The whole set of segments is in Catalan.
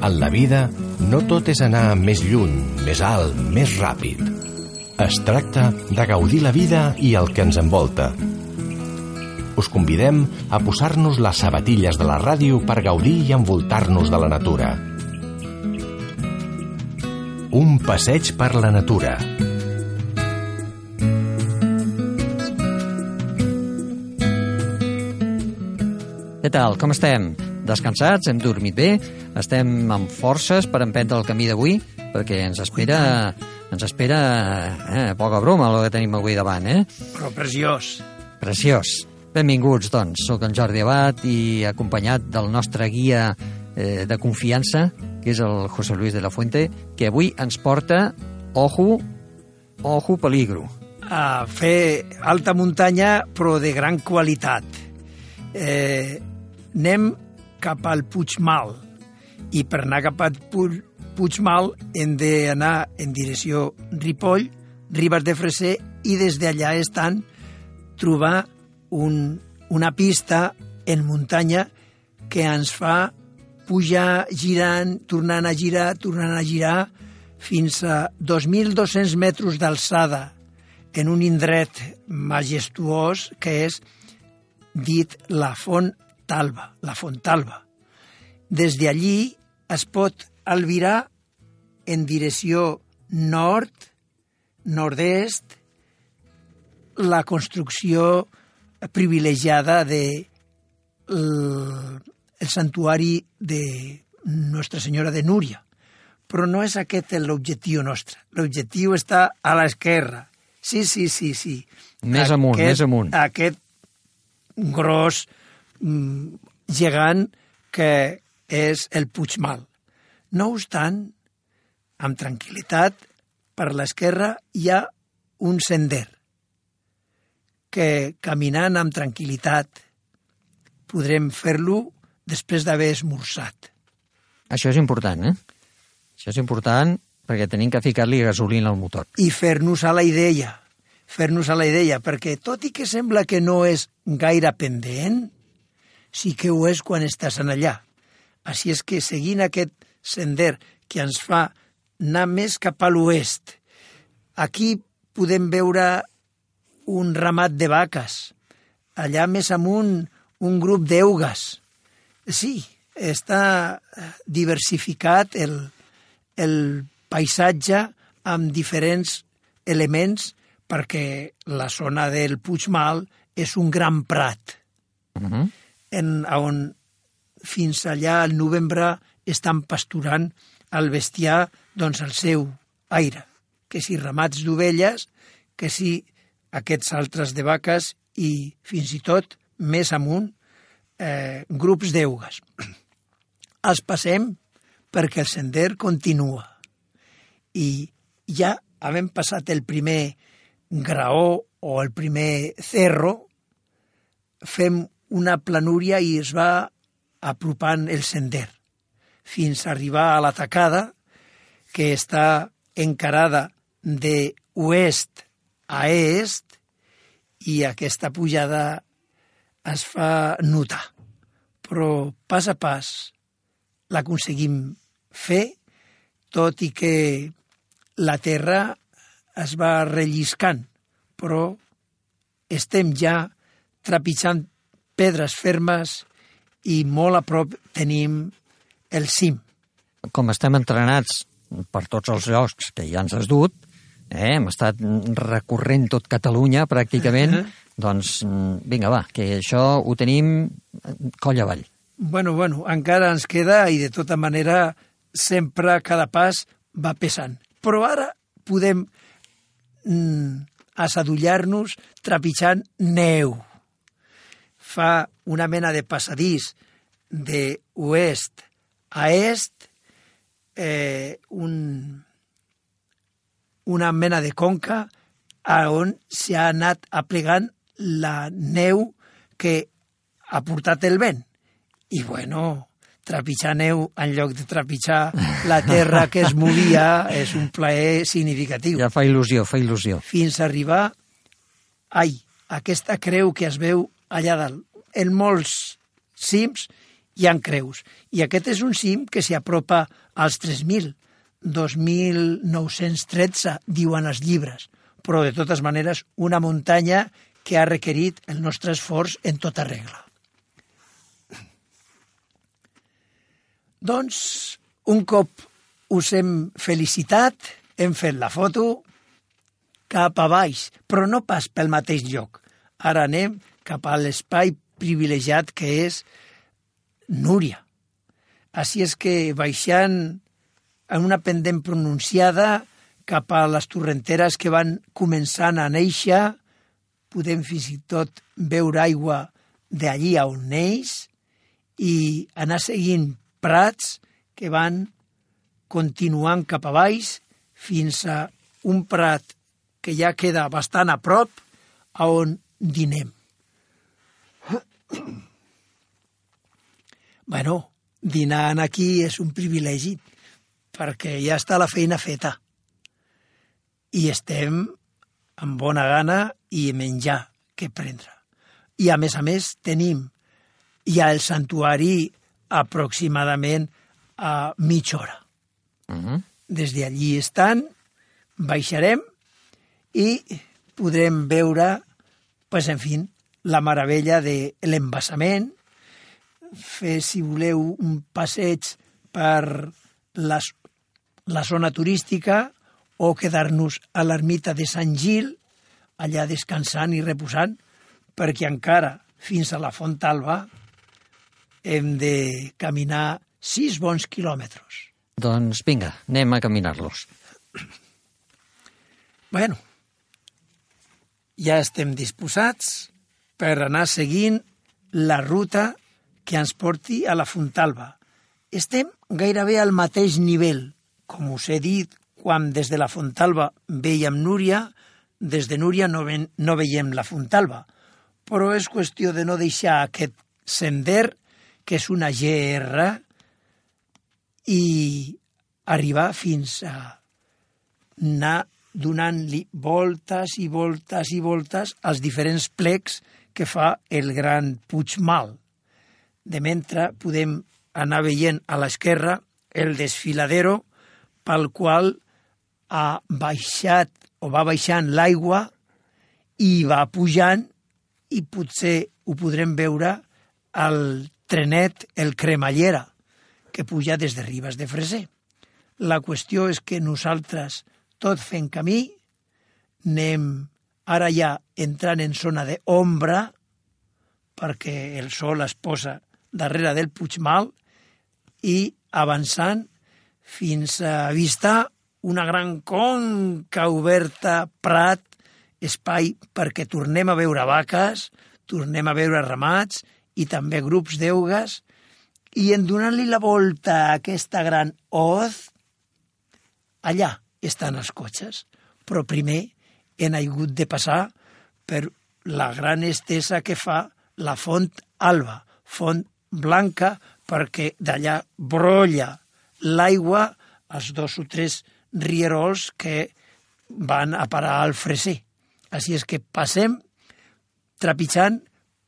En la vida, no tot és anar més lluny, més alt, més ràpid. Es tracta de gaudir la vida i el que ens envolta. Us convidem a posar-nos les sabatilles de la ràdio per gaudir i envoltar-nos de la natura. Un passeig per la natura. Què tal? Com estem? Descansats? Hem dormit bé? Estem amb forces per emprendre el camí d'avui? Perquè ens espera, ens espera eh, poca broma el que tenim avui davant, eh? Però preciós. Preciós. Benvinguts, doncs. Soc en Jordi Abad i acompanyat del nostre guia eh, de confiança, que és el José Luis de la Fuente, que avui ens porta, ojo, ojo peligro. A fer alta muntanya, però de gran qualitat. Eh, anem cap al Puigmal. I per anar cap al Puigmal hem d'anar en direcció Ripoll, Ribes de Freser i des d'allà estan trobar un, una pista en muntanya que ens fa pujar girant, tornant a girar, tornant a girar, fins a 2.200 metres d'alçada en un indret majestuós que és dit la Font Talba, la Font Talba. Des d'allí es pot albirar en direcció nord, nord-est, la construcció privilegiada de el, el santuari de Nostra Senyora de Núria. Però no és aquest l'objectiu nostre. L'objectiu està a l'esquerra. Sí, sí, sí, sí. Més aquest, amunt, més amunt. Aquest gros gegant que és el Puigmal. No obstant, amb tranquil·litat, per l'esquerra hi ha un sender que caminant amb tranquil·litat podrem fer-lo després d'haver esmorzat. Això és important, eh? Això és important perquè tenim que ficar-li gasolina al motor. I fer-nos a la idea, fer-nos a la idea, perquè tot i que sembla que no és gaire pendent, sí que ho és quan estàs en allà. Així és que seguint aquest sender que ens fa anar més cap a l'oest, aquí podem veure un ramat de vaques, allà més amunt un grup d'eugues. Sí, està diversificat el, el paisatge amb diferents elements perquè la zona del Puigmal és un gran prat, uh -huh. En, on fins allà al novembre estan pasturant el bestiar doncs, al seu aire, que si ramats d'ovelles, que si aquests altres de vaques i fins i tot més amunt eh, grups d'eugues. Els passem perquè el sender continua i ja havent passat el primer graó o el primer cerro, fem una planúria i es va apropant el sender fins a arribar a la tacada que està encarada de oest a est i aquesta pujada es fa notar. Però pas a pas l'aconseguim fer, tot i que la terra es va relliscant, però estem ja trepitjant pedres fermes i molt a prop tenim el cim. Com estem entrenats per tots els llocs que ja ens has dut, eh, hem estat recorrent tot Catalunya pràcticament, uh -huh. doncs vinga, va, que això ho tenim coll avall. Bueno, bueno, encara ens queda i de tota manera sempre cada pas va pesant. Però ara podem mm, assadullar-nos trepitjant neu. Fa una mena de passadís de oest a est, eh, un, una mena de conca a on s'ha anat aplegant la neu que ha portat el vent. I bueno, trepitjar neu en lloc de trepitjar la terra que es movia és un plaer significatiu. Ja fa il·lusió, fa il·lusió. Fins a arribar, ai, aquesta creu que es veu allà dalt. En molts cims hi han creus. I aquest és un cim que s'hi apropa als 3.000. 2.913, diuen els llibres. Però, de totes maneres, una muntanya que ha requerit el nostre esforç en tota regla. Doncs, un cop us hem felicitat, hem fet la foto cap a baix, però no pas pel mateix lloc. Ara anem cap a l'espai privilegiat que és Núria. Així és que baixant en una pendent pronunciada cap a les torrenteres que van començant a néixer, podem fins i tot veure aigua d'allí on neix i anar seguint prats que van continuant cap a baix fins a un prat que ja queda bastant a prop a on dinem. bueno, dinar aquí és un privilegi perquè ja està la feina feta i estem amb bona gana i menjar que prendre. I a més a més tenim ja el santuari aproximadament a mitja hora. Uh -huh. Des d'allí estan, baixarem i podrem veure, pues, en fi, la meravella de l'embassament, fer, si voleu, un passeig per les, la zona turística o quedar-nos a l'ermita de Sant Gil, allà descansant i reposant, perquè encara fins a la Font Alba hem de caminar sis bons quilòmetres. Doncs vinga, anem a caminar-los. Bueno, ja estem disposats per anar seguint la ruta que ens porti a la Fontalba. Estem gairebé al mateix nivell. Com us he dit, quan des de la Fontalba veiem Núria, des de Núria no, ven, no veiem la Fontalba. Però és qüestió de no deixar aquest sender que és una GR, i arribar fins a anar donant-li voltes i voltes i voltes als diferents plecs que fa el gran Puigmal. De mentre podem anar veient a l'esquerra el desfiladero pel qual ha baixat o va baixant l'aigua i va pujant i potser ho podrem veure al trenet El Cremallera, que puja des de Ribes de Freser. La qüestió és que nosaltres, tot fent camí, anem ara ja entrant en zona d'ombra, perquè el sol es posa darrere del Puigmal, i avançant fins a avistar una gran conca oberta, prat, espai perquè tornem a veure vaques, tornem a veure ramats i també grups d'eugues, i en donant-li la volta a aquesta gran hoz, allà estan els cotxes. Però primer hem hagut de passar per la gran estesa que fa la font alba, font blanca, perquè d'allà brolla l'aigua als dos o tres rierols que van a parar al freser. Així és que passem trepitjant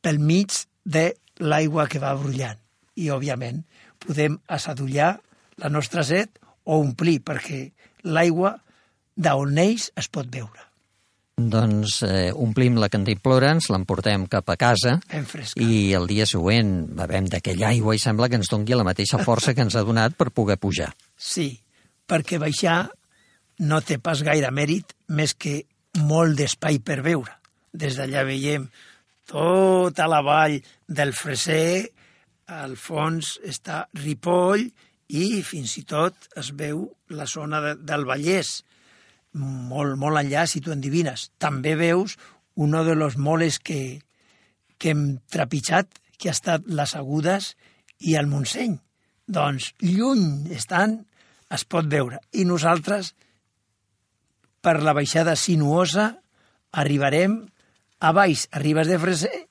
pel mig de l'aigua que va brollant. I, òbviament, podem assadullar la nostra set o omplir, perquè l'aigua d'on neix es pot veure. Doncs eh, omplim la cantimplora, ens l'emportem cap a casa i el dia següent bevem d'aquella aigua i sembla que ens dongui la mateixa força que ens ha donat per poder pujar. Sí, perquè baixar no té pas gaire mèrit més que molt d'espai per veure. Des d'allà veiem tota la vall del Freser, al fons està Ripoll i fins i tot es veu la zona de, del Vallès. Molt, molt enllà, si tu endivines. També veus un de los moles que, que hem trepitjat, que ha estat les Agudes i el Montseny. Doncs lluny estan, es pot veure. I nosaltres, per la baixada sinuosa, arribarem a baix, a Ribes de Freser,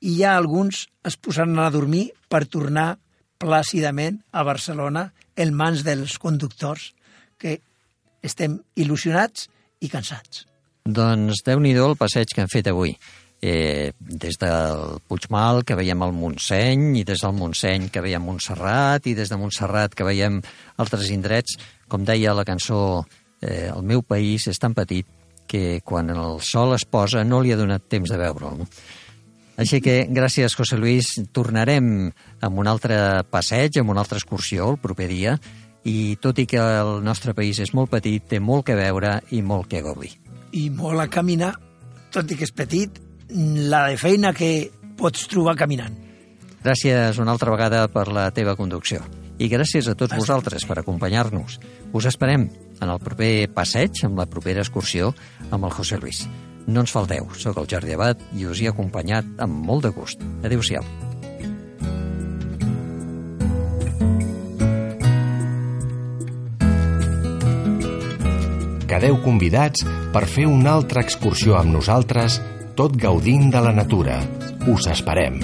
i ja alguns es posaran a dormir per tornar plàcidament a Barcelona en mans dels conductors, que estem il·lusionats i cansats. Doncs déu nhi el passeig que hem fet avui. Eh, des del Puigmal, que veiem el Montseny, i des del Montseny que veiem Montserrat, i des de Montserrat que veiem altres indrets. Com deia la cançó, eh, el meu país és tan petit que quan el sol es posa no li ha donat temps de veure'l. Així que, gràcies, José Luis. Tornarem amb un altre passeig, amb una altra excursió el proper dia, i tot i que el nostre país és molt petit, té molt que veure i molt que gaudir. I molt a caminar, tot i que és petit, la de feina que pots trobar caminant. Gràcies una altra vegada per la teva conducció. I gràcies a tots vosaltres per acompanyar-nos. Us esperem en el proper passeig, amb la propera excursió, amb el José Luis. No ens falteu, sóc el Jordi Abad i us he acompanyat amb molt de gust. Adéu-siau. Quedeu convidats per fer una altra excursió amb nosaltres, tot gaudint de la natura. Us esperem.